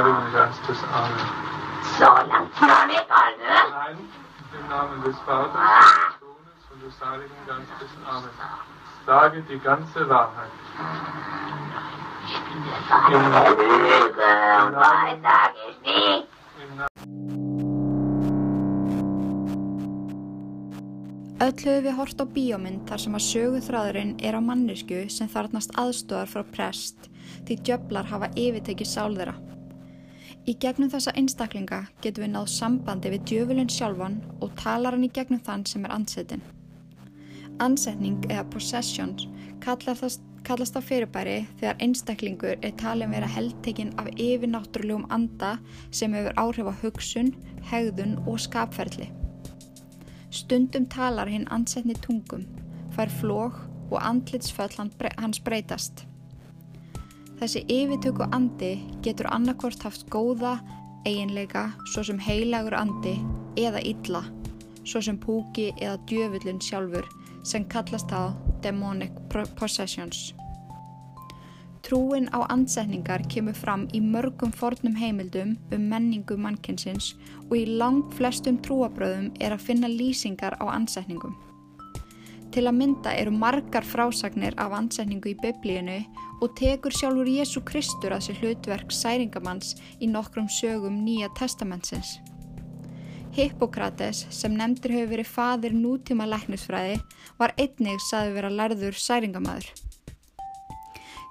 Heiligen Geistes. Amen. Så langt fra meg, alle. Nein, im Namen des Vaters, des Sohnes und des Heiligen Geistes. Amen. Sage die ganze Wahrheit. Lüge, hva sagst du? Im Namen Öll höfum við hort á bíómynd þar sem að söguþráðurinn er á mannesku sem þarnast aðstóðar frá prest því djöflar hafa yfirtekið sál þeirra. Í gegnum þessa einstaklinga getum við náð sambandi við djöfulinn sjálfan og talar hann í gegnum þann sem er ansettin. Ansetning eða possessions kallast, á fyrirbæri þegar einstaklingur er talin vera heldtekinn af yfirnáttúrulegum anda sem hefur áhrif á hugsun, hegðun og skapferðli. Stundum talar hinn ansetni tungum, fær flóg og andlitsföll hans breytast. Þessi yfirtöku andi getur annarkvort haft góða eiginleika svo sem heilagur andi eða illa, svo sem púki eða djöfullin sjálfur sem kallast á demonic possessions. Trúin á ansetningar kemur fram í mörgum fornum heimildum um menningu mannkynsins og í lang flestum trúabröðum er að finna lýsingar á ansetningum. Til að mynda eru margar frásagnir af ansetningu í biblíinu og tekur sjálfur Jésu Kristur að sér hlutverk særingamanns í nokkrum sögum Nýja testamentsins. Hippokrates, sem nefndir hefur verið fadir nútíma læknisfræði, var einnig saði vera lærður særingamaður.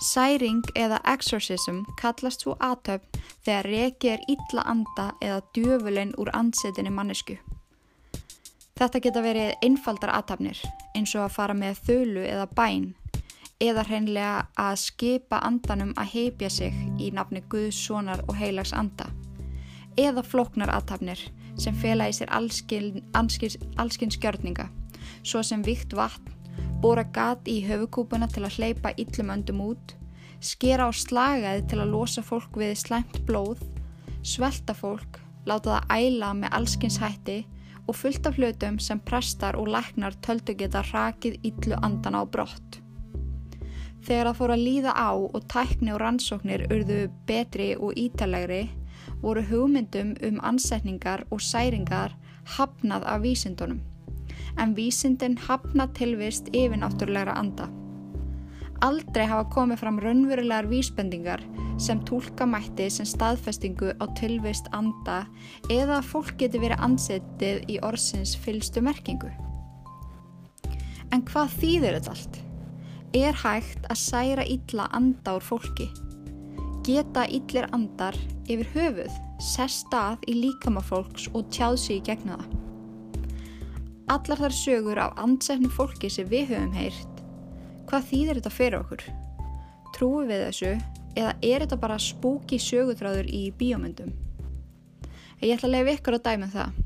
Særing eða exorcism kallast svo aðtöfn þegar rekið er illa anda eða djöfulinn úr ansetinni mannesku. Þetta geta verið einfaldar aðtöfnir eins og að fara með þölu eða bæn eða hreinlega að skipa andanum að heipja sig í nafni Guðs sonar og heilags anda. Eða flóknar aðtöfnir sem fela í sér allskinn skjörninga svo sem vikt vatn bóra gat í höfukúpuna til að hleypa illum öndum út, skera á slagaði til að losa fólk við slæmt blóð, svelta fólk, láta það æla með allskins hætti og fullt af hlutum sem prestar og læknar töldu geta rakið illu andana á brott. Þegar það fór að líða á og tækni og rannsóknir urðu betri og ítalegri, voru hugmyndum um ansetningar og særingar hafnað af vísindunum en vísindin hafna tilvist yfirnáttúrulegra anda. Aldrei hafa komið fram raunverulegar vísbendingar sem tólka mætti sem staðfestingu á tilvist anda eða að fólk geti verið ansettið í orðsins fylstu merkingu. En hvað þýðir þetta allt? Er hægt að særa illa anda úr fólki? Geta illir andar yfir höfuð sest stað í líkama fólks og tjáð sig í gegna það? allar þar sögur af ansetnu fólki sem við höfum heyrt, hvað þýðir þetta fyrir okkur? Trúum við þessu eða er þetta bara spooky sögutráður í bíómyndum? Ég ætla að lefa ykkur að dæma það.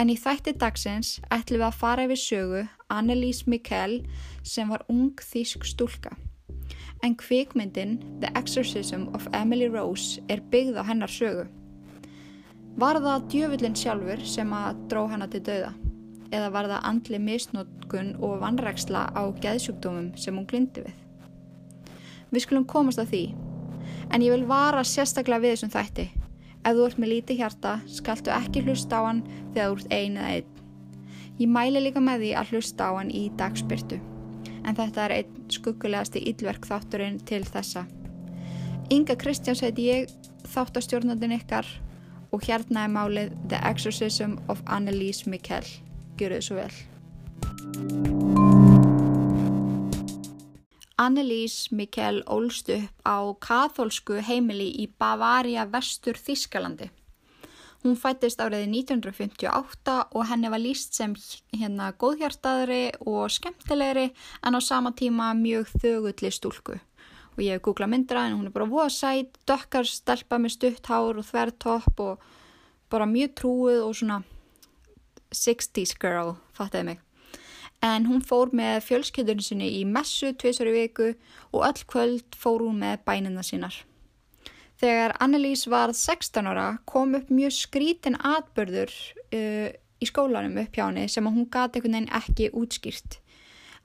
En í þætti dagsins ætlum við að fara yfir sögu Annelise Mikkel sem var ung þýsk stúlka. En kvikmyndin The Exorcism of Emily Rose er byggð á hennar sögu. Var það djöfullin sjálfur sem að dró hana til dauða? Eða var það andli misnótkun og vannræksla á geðsjúkdómum sem hún glindi við. Við skulum komast að því, en ég vil vara sérstaklega við þessum þætti. Ef þú ert með lítið hjarta, skaltu ekki hlusta á hann þegar þú ert ein eða einn. Ég mæli líka með því að hlusta á hann í dagspyrtu, en þetta er einn skuggulegasti yllverk þátturinn til þessa. Inga Kristjáns heiti ég, þáttastjórnandin ykkar, og hérna er málið The Exorcism of Annelise Mikkel. Gjör þið svo vel. Annelise Mikkel ólst upp á katholsku heimili í Bavaria vestur Þískalandi. Hún fættist árið 1958 og henni var líst sem hérna góðhjartaðri og skemmtilegri en á sama tíma mjög þögulli stúlku. Og ég hef googlað myndra en hún er bara voðsætt, dökkar stelpa með stutt hár og þvertopp og bara mjög trúið og svona 60's girl, fattiði mig. En hún fór með fjölskyldunum sinni í messu tvisar í viku og öll kvöld fór hún með bænina sínar. Þegar Annelise var 16 ára kom upp mjög skrítin atbörður uh, í skólanum upp hjá henni sem hún gati einhvern veginn ekki útskýrt.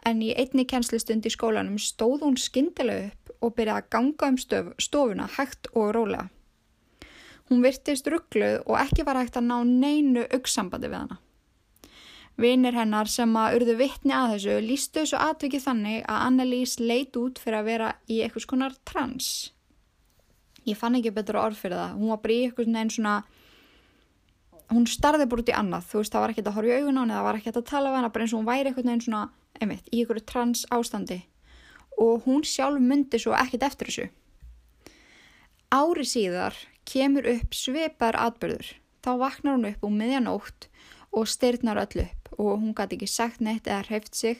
En í einni kennslistund í skólanum stóð hún skyndilega upp og byrjaði að ganga um stöf, stofuna hægt og rólega. Hún virtist ruggluð og ekki var hægt að ná neinu auksambandi við hana. Vinir hennar sem að urðu vittni að þessu lístu þessu atvikið þannig að Annalise leit út fyrir að vera í eitthvað skonar trans. Ég fann ekki betur orð fyrir það. Hún var bara í eitthvað neginn svona, hún starði bara út í annað. Þú veist, það var ekki að horfa í augun á henni, það var ekki að tala við henni, bara eins og hún væri eitthvað neginn svona, einmitt, í eitthvað trans ástandi. Og hún sjálf myndi svo ekkit eftir þessu. Ári síðar kemur upp svipar atbyrður. Þá vaknar hún upp úr miðjanótt og styrnar öll upp og hún gæti ekki sagt neitt eða hreift sig.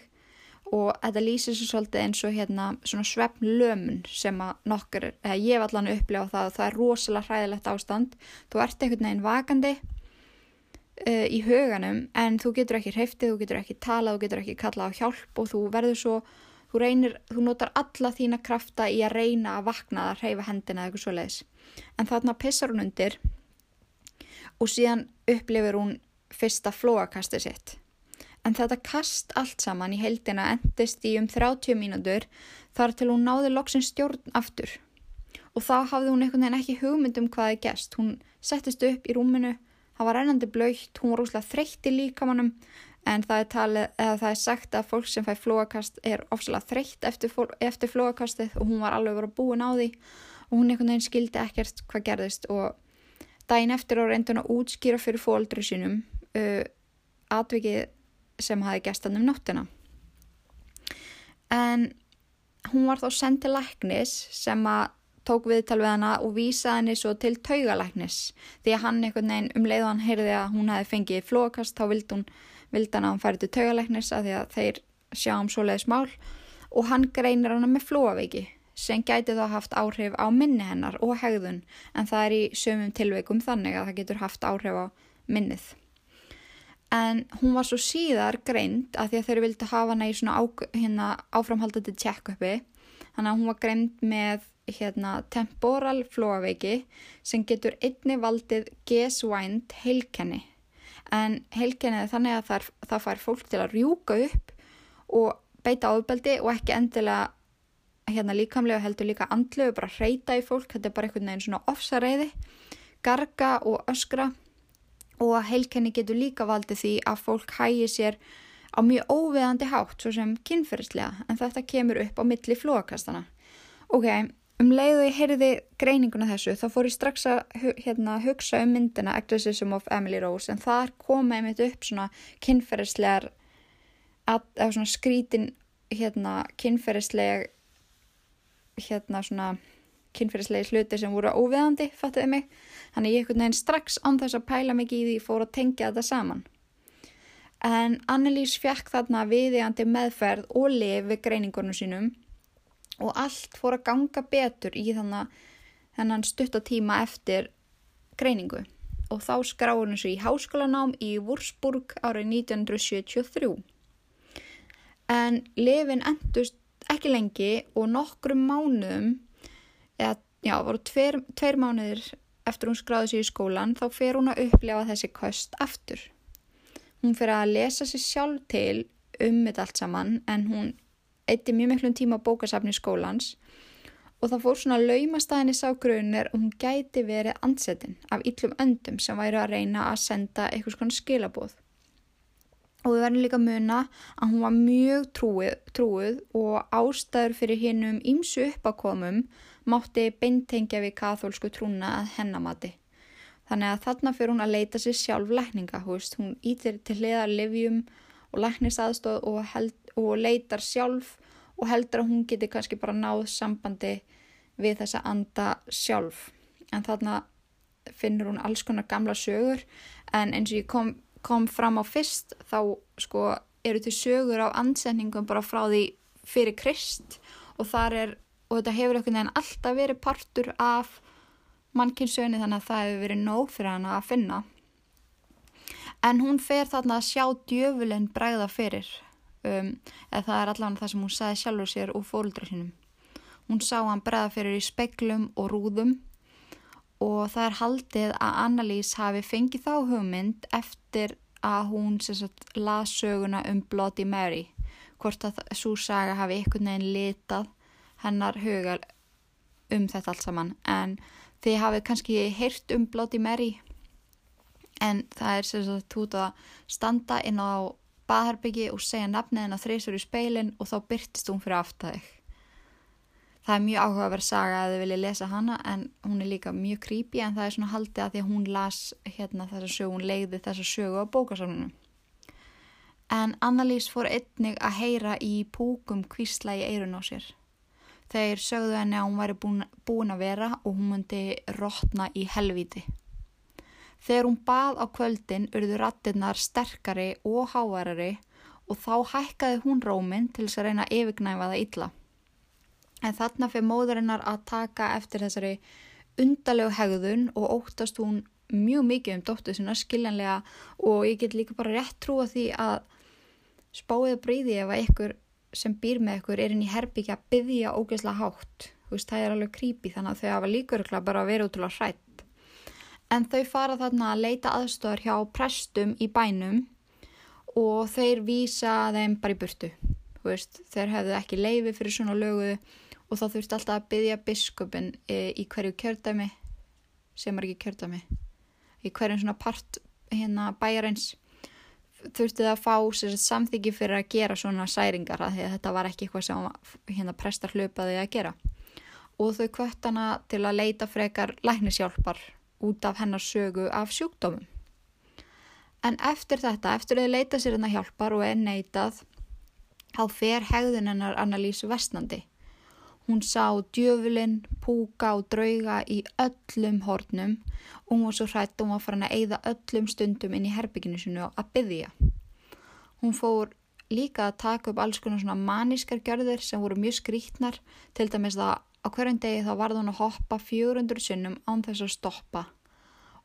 Og þetta lýsir svo svolítið eins og hérna svona svefn lömun sem að nokkur, eða ég hef allan upplegað það og það er rosalega hræðilegt ástand. Þú ert einhvern veginn vakandi uh, í huganum en þú getur ekki hreiftið, þú getur ekki talað þú getur ekki kallað á hjálp og þú verður svo þú reynir, þú notar alla þína krafta í að reyna að vakna að hreyfa hendina eða eitthvað svo leiðis en þarna pissar hún undir og síðan upplifir hún fyrsta flóakastið sitt en þetta kast allt saman í heldina endist í um 30 mínútur þar til hún náði loksin stjórn aftur. Og þá hafði hún einhvern veginn ekki hugmynd um hvaði gest. Hún settist upp í rúminu, það var rennandi blöytt, hún var rúslega þreytt í líkamannum en það er, talið, það er sagt að fólk sem fæ flóakast er ofsalega þreytt eftir, eftir flóakastið og hún var alveg verið búin á því og hún einhvern veginn skildi ekkert hvað gerðist og daginn eftir á reyndun að útskýra fyrir fóldri sínum uh, atvikið sem hafi gæst hann um nóttina. En hún var þá sendið læknis sem að tók viðtal við hana og vísaði henni svo til taugalæknis. Því að hann einhvern veginn um leið og hann heyrði að hún hefði fengið flókast þá vildi hún vildi hann að hann færi til taugalæknis að því að þeir sjá um svoleiðis mál. Og hann greinir hana með flóaveiki sem gæti þá haft áhrif á minni hennar og hegðun. En það er í sömum tilveikum þannig að það getur haft áhrif á minnið en hún var svo síðar greint að því að þeir vildi hafa hana í svona á, hérna, áframhaldandi check-upi. Þannig að hún var greint með hérna, temporal flóaveiki sem getur einni valdið gesvænt heilkenni. En heilkenni er þannig að það, það fær fólk til að rjúka upp og beita áðbeldi og ekki endilega hérna líkamlega heldur líka andlu og bara reyta í fólk, þetta er bara einhvern veginn svona ofsareiði, garga og öskra og að heilkenni getur líka valdið því að fólk hægir sér á mjög óveðandi hátt svo sem kynferðislega en þetta kemur upp á milli flóakastana. Ok, um leiðu ég heyrði greininguna þessu þá fór ég strax að hérna, hugsa um myndina Exorcism of Emily Rose en þar koma einmitt upp svona kynferðislegar eða svona skrítin hérna kynferðisleg hérna svona kynferðislegi hluti sem voru óveðandi, fattuði mig Þannig ég ekkert neginn strax án þess að pæla mikið í því fór að tengja þetta saman. En Annelís fjekk þarna viðjandi meðferð og lif við greiningunum sínum og allt fór að ganga betur í þannig þennan stuttatíma eftir greiningu. Og þá skráði henni svo í háskólanám í Wurzburg árið 1973. En lifin endust ekki lengi og nokkrum mánuðum, eða já, voru tveir, tveir mánuðir eftir hún skráði sér í skólan þá fer hún að upplefa þessi kost aftur. Hún fer að lesa sér sjálf til um þetta allt saman en hún eitti mjög miklum tíma á bókasafni skólans og það fór svona laumastæðinni sá grunir og hún gæti verið ansettin af yllum öndum sem væri að reyna að senda eitthvað svona skilabóð. Og við verðum líka að muna að hún var mjög trúið, trúið og ástæður fyrir hinnum ímsu uppakomum mátti beintengja við kathólsku trúna að hennamati. Þannig að þarna fyrir hún að leita sér sjálf lækninga, veist, hún ítir til hliðar livjum og læknisaðstóð og, held, og leitar sjálf og heldur að hún geti kannski bara náð sambandi við þessa anda sjálf. En þarna finnur hún alls konar gamla sögur en eins og ég kom, kom fram á fyrst þá sko eru til sögur á ansendingum bara frá því fyrir Krist og þar er og þetta hefur einhvern veginn alltaf verið partur af mannkynsögni þannig að það hefur verið nóg fyrir hana að finna. En hún fer þarna að sjá djöfulinn bræða fyrir, um, eða það er allavega það sem hún sagði sjálfur sér úr fólkdra sínum. Hún sá hann bræða fyrir í speklum og rúðum og það er haldið að Annalís hafi fengið þá hugmynd eftir að hún sagt, las söguna um Bloody Mary, hvort að svo saga hafi einhvern veginn litað hennar huga um þetta allt saman. En Þið hafið kannski heyrt um Bloody Mary. En það er sem sagt út að standa inn á baðherbyggi og segja nafnið hennar þreysur í speilin og þá byrtist hún fyrir aftæðið. Það er mjög áhugaverð saga að þið viljið lesa hana en hún er líka mjög creepy en það er svona haldið að því að hún las hérna þessa sögu, hún leiði þessa sögu á bókasamlunum. En Annalís fór einnig að heyra í púkum kvísla í eirun á sér. Þeir sögðu henni að hún væri búin, búin að vera og hún myndi rótna í helvíti. Þegar hún bað á kvöldin urðu rattinnar sterkari og hávarari og þá hækkaði hún róminn til þess að reyna að yfirgnæfa það illa. En þarna fyrir móðurinnar að taka eftir þessari undalegu hegðun og óttast hún mjög mikið um dóttu sinna skiljanlega og ég get líka bara rétt trúa því að spáið breyði ef að ykkur sem býr með ykkur er inn í herbyggja að byggja ógeðslega hátt. Veist, það er alveg creepy þannig að þau hafa líka bara að vera útrúlega hrætt. En þau fara þarna að leita aðstofar hjá prestum í bænum og þeir vísa þeim bara í burtu. Veist, þeir hefðu ekki leifi fyrir svona lögu og þá þurfti alltaf að byggja biskupin e, í hverju kjördæmi sem er ekki kjördæmi í hverjum svona part hérna bæjarins þurfti það að fá sér, samþyggi fyrir að gera svona særingar að þetta var ekki eitthvað sem hérna prestar hlaupaði að gera. Og þau kvött hana til að leita frekar læknishjálpar út af hennar sögu af sjúkdómum. En eftir þetta, eftir að þau leita sér hennar hjálpar og er neitað þá fer hegðun hennar analýs vestnandi Hún sá djöfulinn, púka og drauga í öllum hornum og hún var svo hrætt og hún var farin að eigða öllum stundum inn í herbygginu sinu að byggja. Hún fór líka að taka upp alls konar svona manískar gjörðir sem voru mjög skrítnar til dæmis að á hverjum degi þá varð hún að hoppa 400 sinnum án þess að stoppa.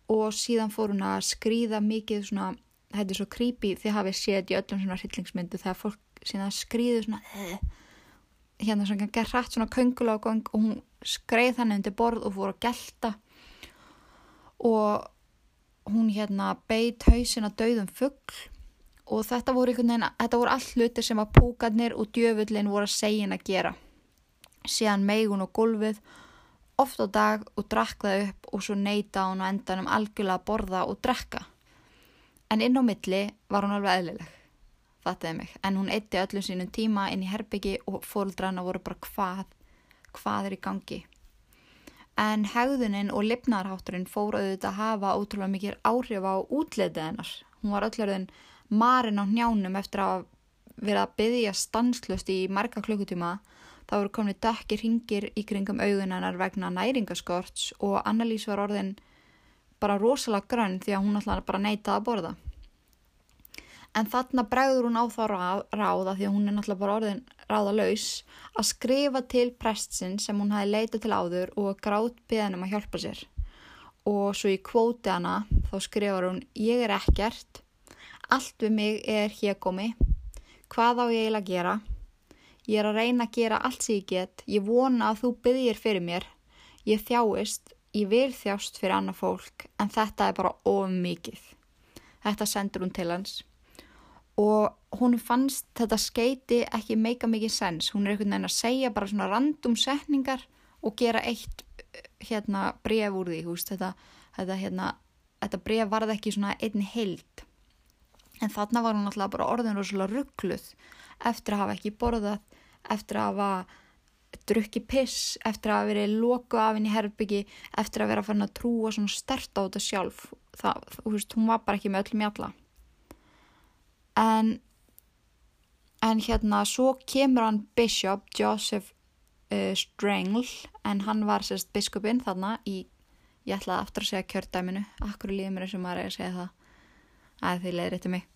Og síðan fór hún að skrýða mikið svona, þetta er svo creepy því hafið séð í öllum svona hryllingsmyndu þegar fólk síðan skrýður svona hérna sem gerð hrætt svona köngulágang og hún skreið þannig undir borð og fór að gelta. Og hún hérna beit hausin að dauðum fuggl og þetta voru veginn, þetta voru all hlutir sem að púkarnir og djöfullin voru að segja henn að gera. Síðan meigun og gulfið oft á dag og drakk það upp og svo neyta hún á endanum algjörlega að borða og drekka. En inn á milli var hún alveg eðlileg fattiði mig, en hún eitti öllum sínum tíma inn í herbyggi og fóldrana voru bara hvað, hvað er í gangi. En hegðunin og lifnarhátturinn fór auðvitað að hafa ótrúlega mikið áhrif á útleitið hennar. Hún var öllurðin marinn á njánum eftir að vera að byggja stanslust í marga klukkutíma. Það voru komið dökkir hringir í kringum auðunennar vegna næringaskorts og Annalís var orðin bara rosalega grönn því að hún alltaf bara neytaði að borða. En þarna bregður hún á þá ráða því að hún er náttúrulega bara orðin ráðalaus að skrifa til prestsinn sem hún hafi leitað til áður og grátt beðanum að hjálpa sér. Og svo í kvóti hana þá skrifar hún ég er ekkert, allt við mig er hér komi, hvað á ég eiginlega að gera, ég er að reyna að gera allt sem ég get, ég vona að þú byggir fyrir mér, ég þjáist, ég vil þjást fyrir annað fólk en þetta er bara of mikið. Þetta sendur hún til hans og hún fannst þetta skeiti ekki meika mikið sens, hún er einhvern veginn að segja bara svona random setningar og gera eitt hérna bref úr því, húst, þetta, þetta, hérna, þetta bref varði ekki svona einn heild. En þarna var hún alltaf bara orðin svona ruggluð eftir að hafa ekki borðað, eftir að hafa drukki piss, eftir að hafa verið loku af henni herbyggi, eftir að vera fann að trúa svona stert á þetta sjálf. Það, þú veist, hún var bara ekki með öllum jalla en en hérna svo kemur hann Bishop Joseph uh, Strangle en hann var sérst biskupinn þarna í, ég ætlaði aftur að segja kjördæminu, akkur líður mér sem var að segja það? Að því leiðir þetta mig.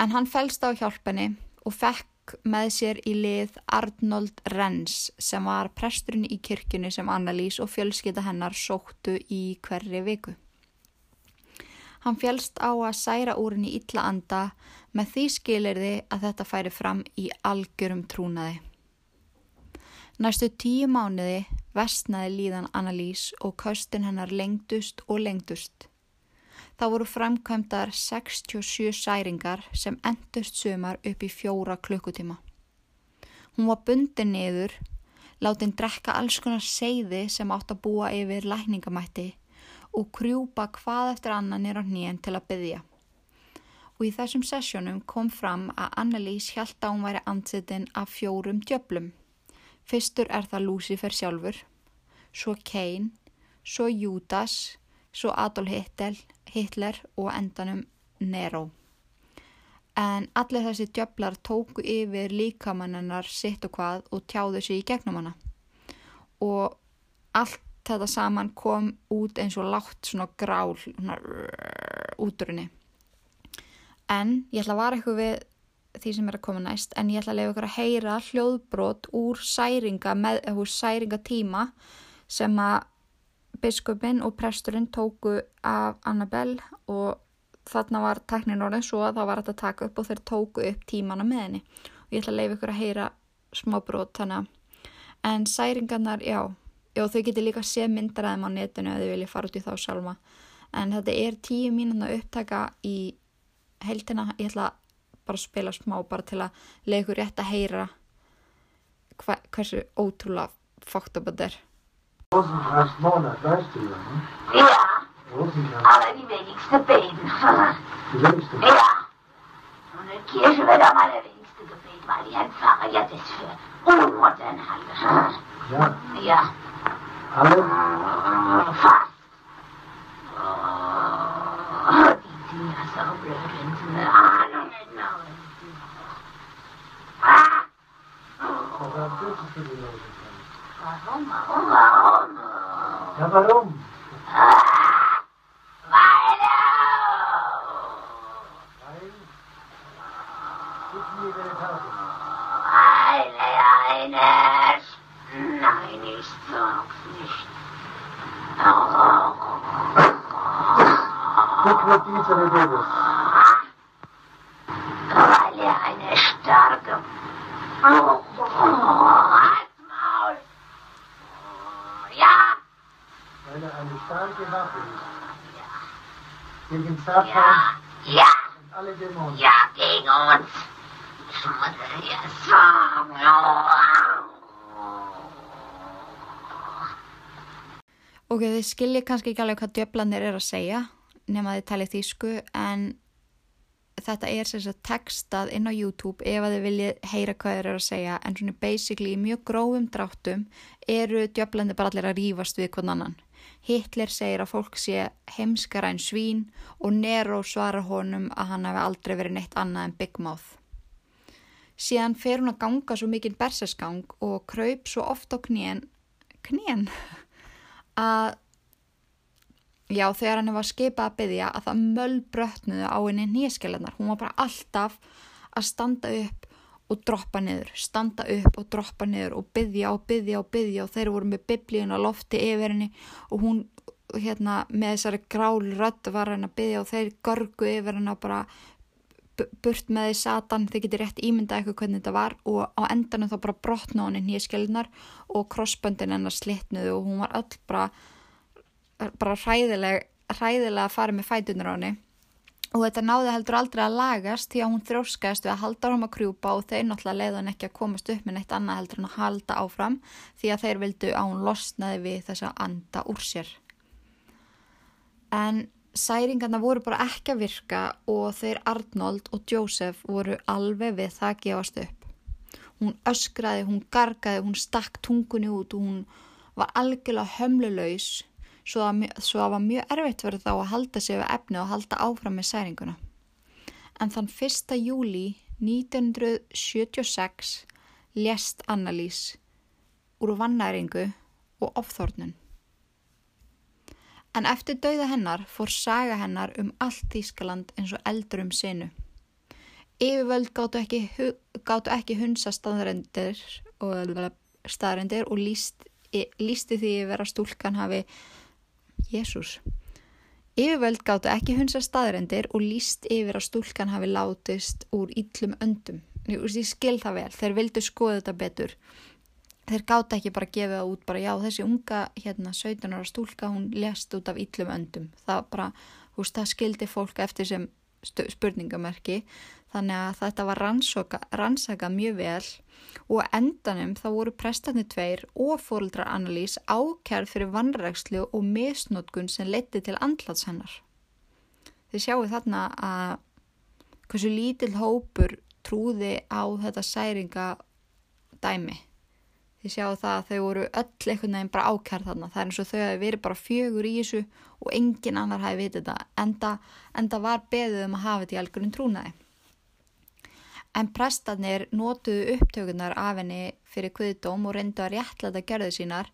En hann fælst á hjálpenni og fekk með sér í lið Arnold Renz sem var presturinn í kirkjunni sem Annalís og fjölskytta hennar sóttu í hverri viku Hann fjálst á að særa úr henni illa anda með því skilirði að þetta færi fram í algjörum trúnaði. Næstu tíu mánuði vestnaði líðan Annalís og köstin hennar lengdust og lengdust. Það voru framkvæmdar 67 særingar sem endust sömar upp í fjóra klukkutíma. Hún var bundin niður, látin drekka alls konar seiði sem átt að búa yfir lækningamætti og krjúpa hvað eftir annan er á hnýjan til að byggja. Og í þessum sessjónum kom fram að Annalís hjælt að hún væri ansettin af fjórum djöblum. Fyrstur er það Lucifer sjálfur, svo Cain, svo Judas, svo Adolf Hitler, Hitler og endanum Nero. En allir þessi djöflar tóku yfir líkamannennar sitt og hvað og tjáðu sig í gegnum hana. Og allt þetta saman kom út eins og látt svona grál svona, úturinni. En ég ætla að vara eitthvað við því sem er að koma næst en ég ætla að lefa ykkur að heyra hljóðbrot úr særinga, með, úr særinga tíma sem að biskupin og presturinn tóku af Annabelle og þarna var teknin orðin svo að það var að taka upp og þeir tóku upp tímana með henni. Og ég ætla að leifa ykkur að heyra smá brot þannig að en særingarnar, já, já þau getur líka sé myndaraðum á netinu ef þau vilja fara út í þá sjálfa en þetta er tíu mínuna upptaka í heldina, ég ætla bara að spila smá bara til að leiða ykkur rétt að heyra hva, hversu ótrúlega fókt upp þetta er Rosenkranzmonat, weißt du ja, ne? Ja, Rosenkranz, aber die wenigste beten. die längste. Ja. Und in Kirche wird am allerwenigste gebeten, weil die ein Pfarrer ja das für Unmodern halte. Ja, Ja, alle, fast. Oh, die sind ja so blöd, wenn sie eine Ahnung hätten. Ah, aber was dürfen für die Rosenkranz? warum, warum, warum? Ja, warum? Ah, Dieser Rebellis. Weil er eine starke... Oh, Halt's Maul! Ja, Weil er eine starke Waffe ist. Gegen ja, Satan ja, und alle Dämonen. ja, gegen uns. Ich muss es dir sagen. Ok, þið skiljið kannski ekki alveg hvað djöflanir er að segja nema þið talið þýsku en þetta er sem sagt textað inn á YouTube ef að þið viljið heyra hvað þeir eru að segja en svona basically í mjög grófum dráttum eru djöflanir bara allir að rífast við hvern annan. Hitler segir að fólk sé heimskara en svín og Nero svarar honum að hann hefði aldrei verið neitt annað en Big Mouth. Síðan fer hún að ganga svo mikinn bersesgang og kraup svo oft á knén, knén, að já þegar hann var skipað að byggja að það mölbrötnuðu á henni nýskelennar. Hún var bara alltaf að standa upp og droppa niður, standa upp og droppa niður og byggja og byggja og byggja og þeir voru með biblíun á lofti yfir henni og hún hérna með þessari grál rödd var henni að byggja og þeir görgu yfir henni og bara bu- burt með því satan, þið getur rétt ímyndað eitthvað hvernig þetta var og á endanum þá bara brotna henni nýskelunar og krossböndin hennar slitnuðu og hún var öll bara bara hræðileg, hræðilega að fara með fætunar á henni og þetta náði heldur aldrei að lagast því að hún þróskaðist við að halda árum að krjúpa og þeir náttúrulega leiði hann ekki að komast upp með neitt annað heldur en að halda áfram því að þeir vildu að hún losnaði við þess að anda úr sér. En særingarna voru bara ekki að virka og þeir Arnold og Joseph voru alveg við það að gefast upp. Hún öskraði, hún gargaði, hún stakk tungunni út og hún var algjörlega hömlulegs svo að, mjö- svo að var mjög erfitt fyrir þá að halda sig við efni og halda áfram með særinguna. En þann 1. júli 1976 lést Annalís úr vannæringu og ofþórnun. En eftir dauða hennar fór saga hennar um allt Þýskaland eins og eldur um sinu. Yfirvöld gáttu ekki, ekki hunsa staðarendir og, staðarendir og líst, lísti því að vera stúlkan hafi Jésús. Yfirvöld gáttu ekki hunsa staðarendir og líst yfir að stúlkan hafi látist úr illum öndum. Ég, skil það vel, þeir vildu skoða þetta betur. Þeir gátu ekki bara að gefa það út bara já þessi unga hérna 17 ára stúlka hún lest út af illum öndum. Það bara, þú veist, það skildi fólk eftir sem spurningamerki Þannig að þetta var rannsaka, rannsaka mjög vel og endanum þá voru prestarnir tveir og fóruldrar Annalís ákjærð fyrir vannrækslu og misnótkun sem leti til andlats hennar. Þið sjáu þarna að hversu lítill hópur trúði á þetta særinga dæmi. Þið sjáu það að þau voru öll einhvern veginn bara ákjærð þarna. Það er eins og þau hafi verið bara fjögur í þessu og engin annar hafi vitið þetta. Enda, enda var beðið um að hafa þetta í algjörðin trúnaði. En prestarnir notuðu upptökunar af henni fyrir kviðdóm og reyndu að réttlæta gerðu sínar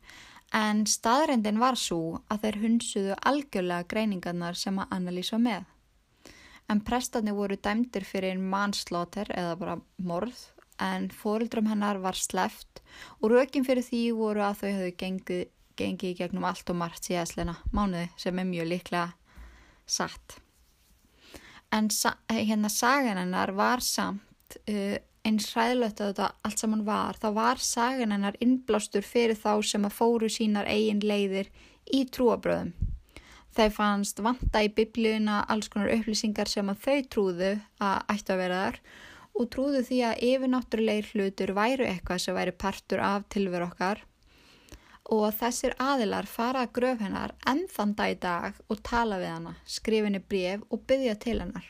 en staðrendin var svo að þeir hunsuðu algjörlega greiningarnar sem að Annalís var með. En prestarnir voru dæmdir fyrir mannslóter eða bara morð en fórildrum hennar var sleft og rökin fyrir því voru að þau höfðu gengið, gengið gegnum allt og margt síðastlena mánuði sem er mjög líklega satt. En hérna sagan hennar var samt uh, eins ræðilegt að þetta allt saman var, þá var sagan hennar innblástur fyrir þá sem að fóru sínar eigin leiðir í trúabröðum. Þeir fannst vanta í biblíuna alls konar upplýsingar sem að þau trúðu að ættu að vera þar og trúðu því að yfirnáttúrulegir hlutur væru eitthvað sem væri partur af tilveru okkar og þessir aðilar fara að gröf hennar enn þann dag í dag og tala við hana, skrifinni bref og byggja til hennar.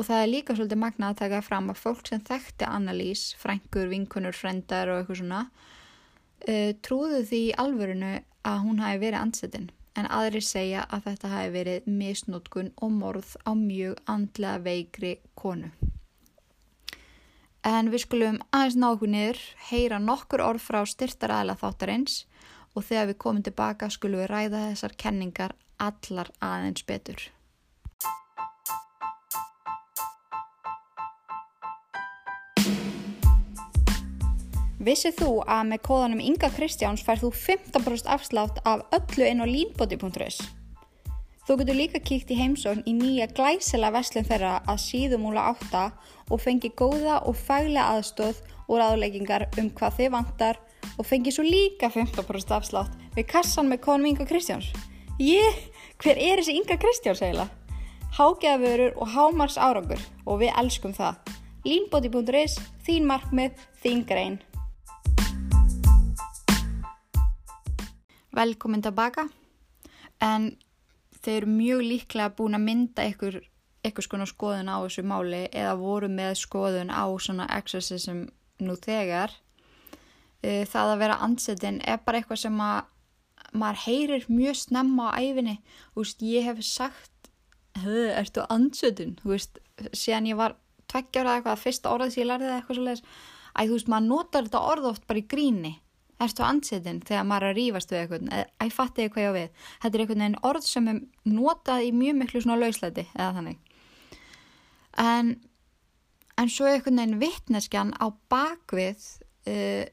Og það er líka svolítið magna að taka fram að fólk sem þekkti Annalís, frængur, vinkunur, frendar og eitthvað svona, uh, trúðu því í alvörinu að hún hafi verið ansettinn. En aðri segja að þetta hafi verið misnótkun og morð á mjög andlega veikri konu. En við skulum aðeins ná okkur niður, heyra nokkur orð frá styrtaræðla þáttarins og þegar við komum tilbaka skulum við ræða þessar kenningar allar aðeins betur. Vissið þú að með kóðanum Inga Kristjáns fær þú 15% afslátt af öllu inn á línbóti.is? Þú getur líka kíkt í heimsókn í nýja glæsela veslun þeirra að síðumúla átta og fengi góða og faglega aðstóð og ráðleggingar um hvað þið vantar og fengi svo líka 15% afslátt við kassan með kóðanum Inga Kristjáns. Ég, hver er þessi Inga Kristjáns eiginlega? Hágeðavörur og hámars árangur og við elskum það. Línbóti.is, þín markmið, þín grein. Velkomin tilbaka. En þeir eru mjög líklega búin að mynda ykkur, ykkur skoðun á þessu máli eða voru með skoðun á svona exorcism nú þegar. E, það að vera ansettin er bara eitthvað sem að maður heyrir mjög snemma á æfinni veist, ég hef sagt ertu ansettin síðan ég var tveggjára eitthvað, fyrsta orðið sem ég lærði eitthvað svo leiðis að þú veist, maður notar þetta orð oft bara í gríni ertu ansettin þegar maður er að rýfast við eitthvað að ég fatti eitthvað ég á við? Þetta er einhvern veginn orð sem er notað í mjög miklu svona lausleiti eða þannig. En en svo er einhvern veginn vittneskjan á bakvið uh,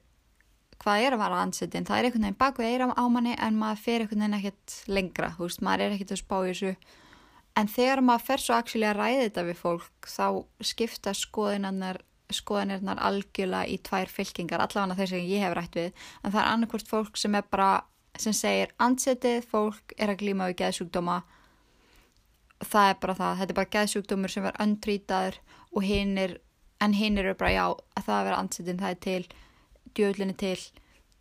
hvað er að vara ansettin það er einhvern veginn bakvið eira á manni en maður fer einhvern veginn ekkert lengra veist, maður er ekkert að spá í þessu. En þegar maður fer svo að ræði þetta við fólk þá skipta skoðinannar skoðanirnar algjörlega í tvær fylkingar, allavega þeir sem ég hef rætt við, en það er annarkvort fólk sem er bara, sem segir ansettið, fólk er að glíma við geðsjúkdóma, það er bara það, þetta er bara geðsjúkdómur sem er öntrýtaður og hinn er, en hinn eru bara já, að það að vera ansettið, það er til, djöðlinni til,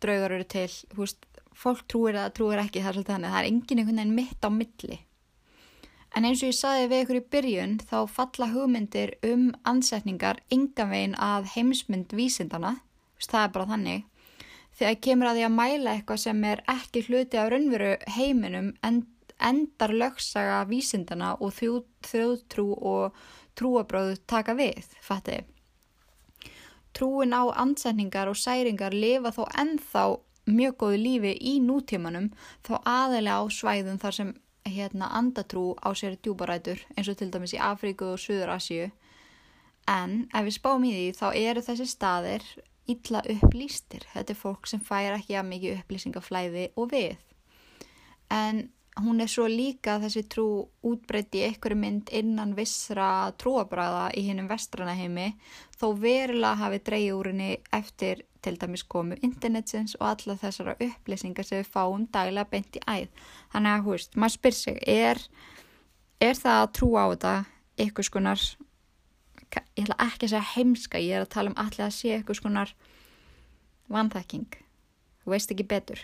draugar eru til, hú veist, fólk trúir eða trúir ekki, það er svolítið þannig, það er engin einhvern veginn mitt á milli. En eins og ég saði við ykkur í byrjun þá falla hugmyndir um ansetningar yngan veginn að heimsmynd vísindana, það er bara þannig. Þegar kemur að því að mæla eitthvað sem er ekki hluti af raunveru heiminum endar lögsaga vísindana og þjóðtrú og trúabröðu taka við, fatti. Trúin á ansetningar og særingar lifa þó ennþá mjög góðu lífi í nútímanum þó aðelega á svæðum þar sem hérna andatrú á sér djúbarætur eins og til dæmis í Afríku og Suður Asju en ef við spáum í því þá eru þessi staðir illa upplýstir. Þetta er fólk sem fær ekki að mikið upplýsingaflæði og við. En hún er svo líka þessi trú útbreytti einhverju mynd innan vissra trúabræða í hinnum vestrana heimi þó verulega hafi dreyið úr henni eftir til dæmis komu internetsins og alla þessara upplýsingar sem við fáum daglega beint í æð. Þannig að, hú veist, maður spyr sig, er, er það að trúa á þetta ykkur skonar ég ætla ekki að segja heimska, ég er að tala um allir að sé eitthvað skonar vanþekking. Þú veist ekki betur.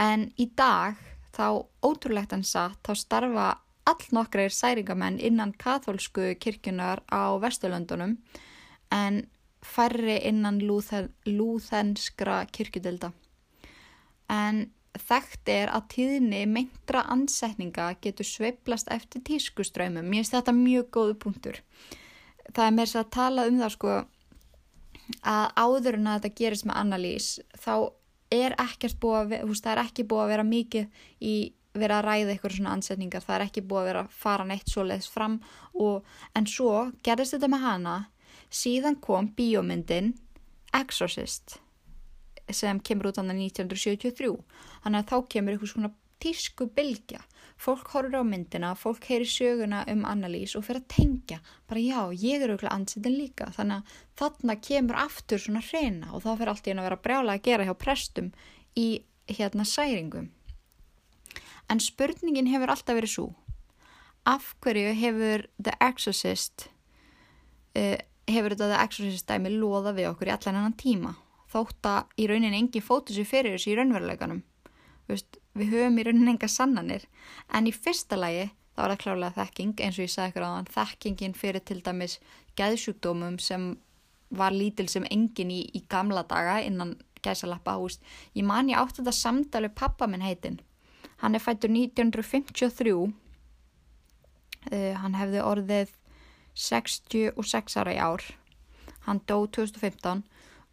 En í dag, þá ótrúlegt en satt, þá starfa allnokkrar særingamenn innan katholsku kirkjunar á Vesturlöndunum en færri innan lúþen, lúþenskra kirkjudelda. En þekkt er að tíðni meintra ansetninga getur sveiflast eftir tískuströymum. Mér finnst þetta mjög góðu punktur. Það er mér svo að tala um það sko að áður en að þetta gerist með annalís þá er ekkert búið að, veist, það er ekki búið að vera mikið í vera að ræða eitthvað svona ansetningar, það er ekki búið að vera að fara neitt svoleiðis fram og, en svo gerðist þetta með hana. Síðan kom bíómyndin Exorcist sem kemur út annað 1973 þannig að þá kemur eitthvað svona tísku bylgja. Fólk horfir á myndina, fólk heyri söguna um annalís og fyrir að tengja. Bara já, ég er auðvitað ansettin líka. Þannig að þarna kemur aftur svona hreina og þá fyrir allt í einu að vera brjála að gera hjá prestum í hérna særingum. En spurningin hefur alltaf verið svo af hverju hefur The Exorcist uh, hefur þetta The Exorcist dæmi loða við okkur í allan annan tíma? Þótt að í rauninni engi fótu sér fyrir þessu í raunveruleikanum. Veist, við höfum í rauninni enga sannanir en í fyrsta lagi þá er það klálega þekking eins og ég sagði ykkur áðan þekkingin fyrir til dæmis geðsjúkdómum sem var lítil sem engin í, í gamla daga innan gæsalappa húst. Ég man ég átti þetta samtali pappa minn heitin. Hann er fættur 1953 uh, hann hefði orðið 66 ára í ár hann dó 2015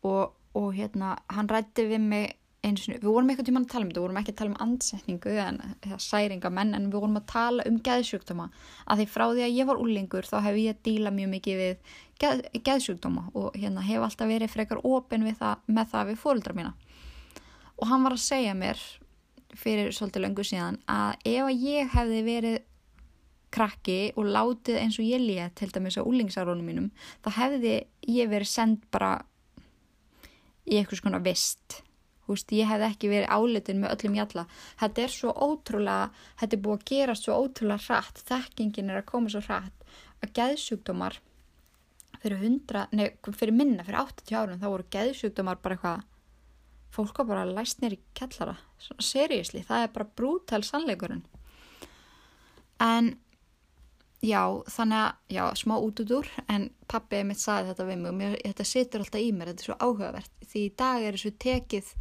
og, og hérna hann rætti við mig einu sinni, við vorum eitthvað tíma að tala um þetta, við vorum ekki að tala um andsetningu en eða særingamenn en við vorum að tala um geðsjúkdóma. Að því frá því að ég var úlingur þá hef ég að díla mjög mikið við geð, geðsjúkdóma og hérna hef alltaf verið frekar það, með það við fóruldra mína. Og hann var að segja mér fyrir svolítið löngu síðan að ef ég hefði verið krakki og látið eins og ég lét til dæmis á úlingsárunum mínum þá hefði ég verið send bara í eitthvað svona vist Húst, ég hef ekki verið álitin með öllum jalla. Þetta er svo ótrúlega, þetta er búið að gera svo ótrúlega hratt, þekkingin er að koma svo hratt að geðsjúkdómar fyrir hundra, nei, fyrir minna, fyrir 80 árum, þá voru geðsjúkdómar bara eitthvað, fólk var bara læst nýri kellara, svona seriously, það er bara brútal sannleikurinn. En, já, þannig að, já, smá út út úr, en pappi mitt saði þetta við mig og mér, þetta situr alltaf í mér, þetta er svo áhugavert, því í dag er þessu tekið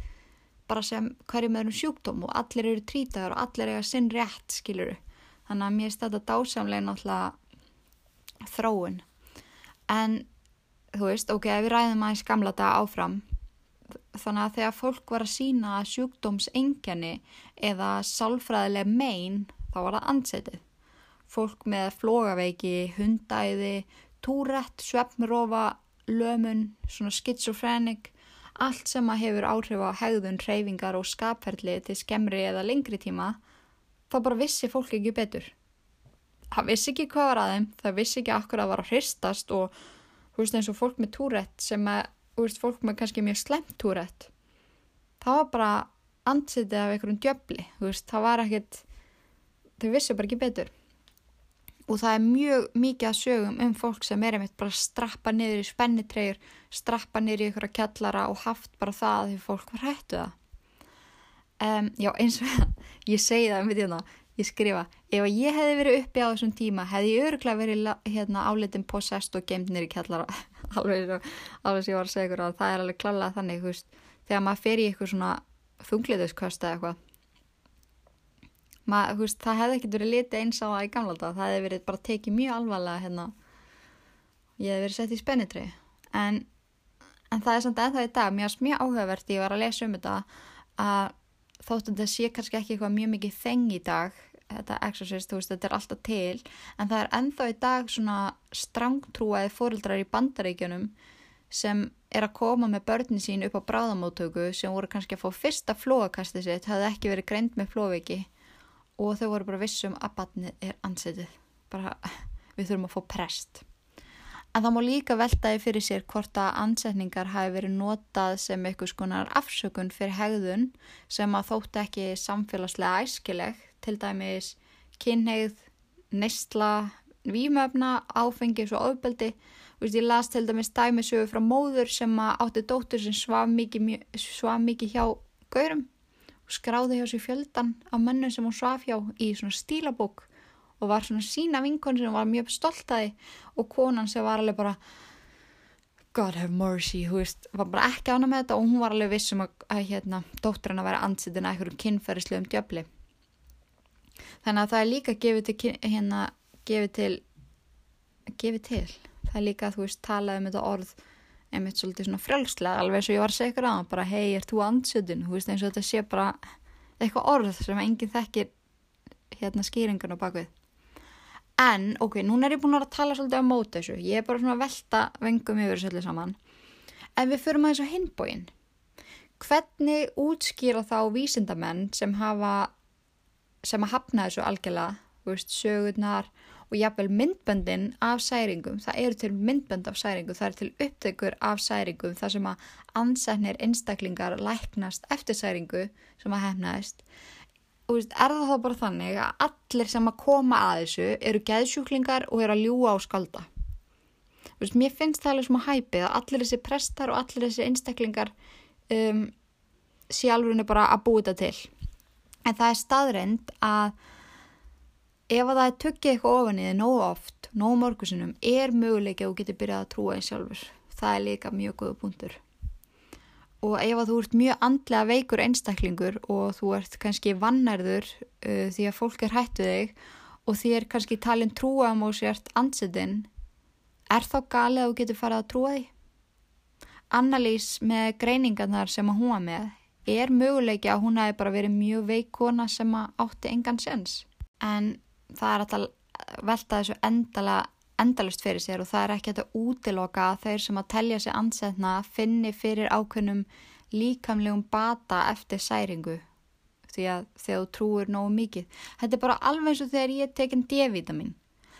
bara sem hverjum er um sjúkdóm og allir eru trítaður og allir eiga sinn rétt, skiluru. Þannig að mér er þetta dásamlega náttúrulega þróun. En, þú veist, ok, ef við ræðum aðeins gamla daga áfram, þannig að þegar fólk var að sína sjúkdómsengjani eða sálfræðileg mein, þá var það ansetið. Fólk með flogaveiki, hundæði, túrætt, svefnrofa, lömun, svona skitsofrenik, allt sem að hefur áhrif á hegðun, hreyfingar og skapferðli til skemmri eða lengri tíma, þá bara vissi fólk ekki betur. Það vissi ekki hvað var aðeim, það vissi ekki akkur að var að hristast og þú veist eins og fólk með túrætt sem að, þú veist, fólk með kannski mjög slemt túrætt, það var bara ansittið af einhverjum djöfli, þú veist, það var ekkert, þau vissi bara ekki betur. Og það er mjög mikið að sögum um fólk sem er einmitt bara strappa niður í spennitreyjur, strappa niður í einhverja kjallara og haft bara það því fólk var hættu það. Um, já, eins og ég segi það um þetta, ég skrifa, ef ég hefði verið uppi á þessum tíma, hefði ég öruglega verið hérna, álitin possessed og geimt niður í kjallara. alveg sem ég var að segja ykkur að það er alveg klálega þannig, þú veist, þegar maður fer í eitthvað svona þungliðuskvöst eða eitthvað Ma, veist, það hefði ekkert verið litið eins á það í gamla dag, það hefði verið bara tekið mjög alvarlega hérna, ég hefði verið sett í spennitri en, en það er samt ennþá í dag, varst mjög áhugavert ég var að lesa um þetta að þóttum þetta sé kannski ekki eitthvað mjög mikið þeng í dag, þetta exorcist, veist, þetta er alltaf til, en það er ennþá í dag svona strangtrúaði fóreldrar í bandaríkjunum sem er að koma með börnin sín upp á bráðamóttöku sem voru kannski að fá fyrsta flóakastið sitt, hafði ekki verið greint með flóveiki og þau voru bara vissum að batnið er ansetið. Bara við þurfum að fá prest. En það má líka veltaði fyrir sér hvort að ansetningar hafi verið notað sem eitthvað skonar afsökun fyrir hegðun sem að þótt ekki samfélagslega æskileg, til dæmis kynneigð, neistla, vímöfna, áfengis og ofbeldi. Veist, ég las til dæmis dæmisögu frá móður sem átti dóttur sem svaf mikið, svaf mikið hjá gaurum skráði hjá sér fjöldan af mönnum sem hún svaf hjá í svona stílabók og var svona sína vinkon sem hún var mjög stolt að því og konan sem var alveg bara God have mercy, þú veist, var bara ekki ána með þetta og hún var alveg vissum að, að hérna, dótturinn að vera ansettin að einhverjum kynferðislegum djöfli. Þannig að það er líka gefið til, hérna, gefið til, gefið til. Það er líka, þú veist, talað um þetta orð einmitt svolítið svona frjálslega, alveg eins og ég var að segja ykkur á bara, hei, er þú ansettin? Þú veist, eins og þetta sé bara eitthvað orð sem enginn þekkir hérna skýringan á bakvið. En, ok, núna er ég búin að að tala svolítið á móti þessu. Ég er bara svona að velta vengum yfir þessu öllu saman. En við förum aðeins á hinbóin. Hvernig útskýra þá vísindamenn sem hafa, sem að hafna þessu algjörlega, þú veist, sögurnar og jafnvel myndböndin af særingum. Það eru til myndbönd af særingum, það eru til upptökur af særingum, þar sem að ansæknir einstaklingar læknast eftir særingu sem að hefnaðist og veist, er það þá bara þannig að allir sem að koma að þessu eru geðsjúklingar og eru að ljúa á skalda. Veist, mér finnst það alveg að hæpið að allir þessi prestar og allir þessi einstaklingar um, sé alveg bara að búi þetta til. En það er staðreind að ef að það er tökkið eitthvað ofan í þið nógu oft, nógu morgusinum, er möguleik að þú getur byrjað að trúa því sjálfur. Það er líka mjög góða punktur og ef að þú ert mjög andlega veikur einstaklingur og þú ert kannski vannærður uh, því að fólk er hætt við þig og því er kannski talin trúa um og sért ansettin, er þá galið að þú getur farið að trúa því? Annalís með greiningarnar sem að hún var með er möguleiki að hún hafi bara verið mjög veikona sem að átti engan sens. En það er alltaf velta þessu endala endalust fyrir sér og það er ekki að útiloka að þeir sem að telja sig ansetna finni fyrir ákveðnum líkamlegum bata eftir særingu því að þegar þú trúir nógu mikið. Þetta er bara alveg eins og þegar ég tekinn D-vitamin.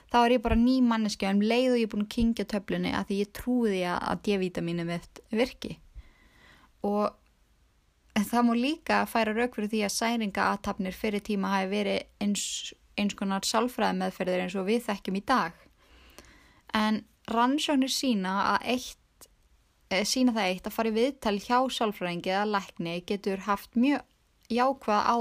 Þá er ég bara ný manneskja um leið og ég er búin að kingja töflunni að því ég trúi að D-vitaminu mitt virki. Og það múi líka færa rauk fyrir því að særingaatapnir fyrir tíma hafi verið eins, eins konar sálfræði meðferðir eins og við þekkjum í dag en rannsóknir sína eitt, e, sína það eitt að fara í viðtal hjá sálfræðingi eða lækni getur haft mjög jákvæð á,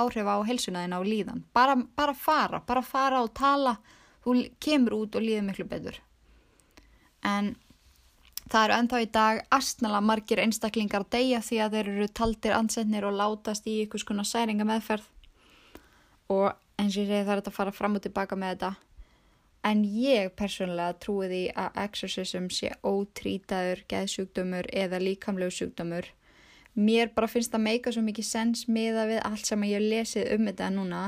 áhrif á helsunaðina og líðan. Bara, bara fara, bara fara og tala, þú kemur út og líður miklu betur. En það eru ennþá í dag astnala margir einstaklingar að deyja því að þeir eru taldir ansetnir og látast í ykkur skona særinga meðferð og eins og ég segi það er þetta að fara fram og tilbaka með þetta En ég persónulega trúi því að exorcism sé ótrýtaður geðsjúkdömur eða líkamlegu sjúkdömur. Mér bara finnst það meika svo mikið sens miða við allt sem ég lesið um þetta núna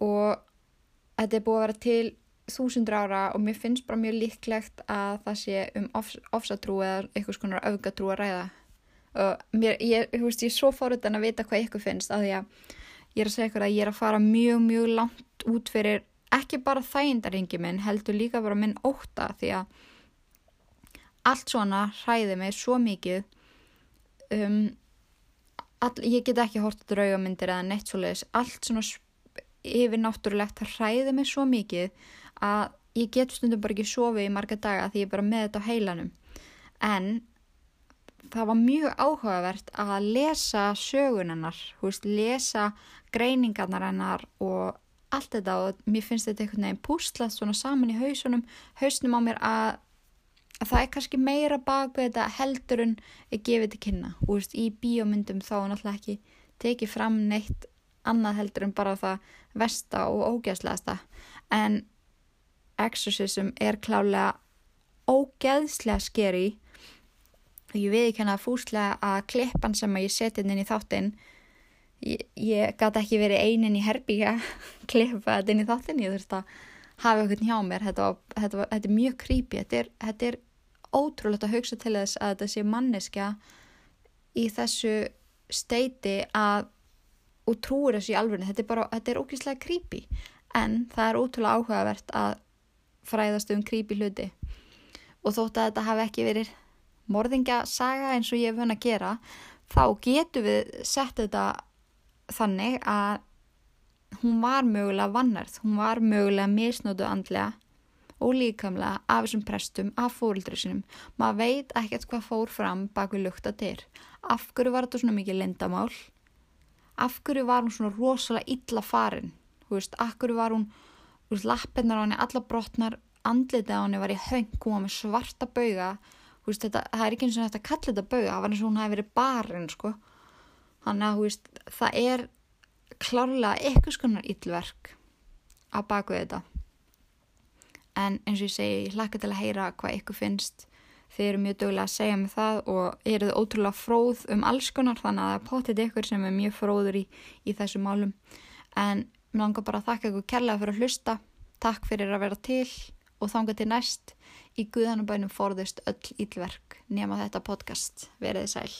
og þetta er búið að vera til þúsundur ára og mér finnst bara mjög líklegt að það sé um ofs, ofsatrú eða eitthvað svona augatrú að ræða. Og mér, ég, ég, ég er svo fóruðan að vita hvað ykkur finnst að því að ég er að segja ykkur að ég er að fara mjög, mjög langt út fyrir ekki bara þægindaringi minn heldur líka bara minn óta því að allt svona hræði mig svo mikið. Um, all, ég get ekki hort draugamindir eða neitt svo leiðis allt svona yfir náttúrulegt hræði mig svo mikið að ég get stundum bara ekki sofið í marga daga því ég er bara með þetta á heilanum. En það var mjög áhugavert að lesa sögunennar, veist, lesa greiningarnar hennar og allt þetta og mér finnst þetta einhvern veginn púslast svona saman í hausunum hausnum á mér að, að það er kannski meira bak við þetta heldur en er gefið til kynna. Og veist, í bíómyndum þá er náttúrulega ekki tekið fram neitt annað heldur en bara það versta og ógeðslegasta. En exorcism er klálega ógeðslega skeri ég veið ekki hana fúslega að klippan sem að ég seti inn í þáttinn ég, ég gæti ekki verið einin í herbíja klippa þetta inn í þáttin ég þurfti að hafa eitthvað hjá mér. Þetta, var, þetta, var, þetta er mjög creepy. Þetta er, þetta er ótrúlegt að hugsa til þess að þetta sé manneskja í þessu steiti að og trúur þessu í alveg þetta er bara, þetta er ógíslega creepy. En það er ótrúlega áhugavert að fræðast um creepy hluti. Og þótt að þetta hafi ekki verið morðingja saga eins og ég hef vun að gera þá getur við sett þetta þannig að hún var mögulega vannarð, hún var mögulega misnótu andlega og líkamlega af þessum prestum, af fórildri sinum. Maður veit ekkert hvað fór fram bak við lukta dyr. Af hverju var þetta svona mikið lindamál? Af hverju var hún svona rosalega illa farin? Þú veist, af hverju var hún, þú veist, lappirnar á henni, alla brotnar, andlitið á henni var í höng, hún var með svarta bauga. Þú veist, þetta, það er ekki eins og þetta kallið þetta bauga, það var eins og hún hafi verið barinn, sko. Þannig að, veist, það er klárlega eitthvað skonar illverk á baku þetta. En eins og ég segi, hlakka til að heyra hvað ykkur finnst. Þið eru mjög dögulega að segja mig það og eruð ótrúlega fróð um alls konar þannig að það potið ykkur sem er mjög fróður í, í þessu málum. En mér langar bara að þakka ykkur kærlega fyrir að hlusta. Takk fyrir að vera til og þanga til næst í Guðanabænum forðust öll ílverk nema þetta podcast, verið sæl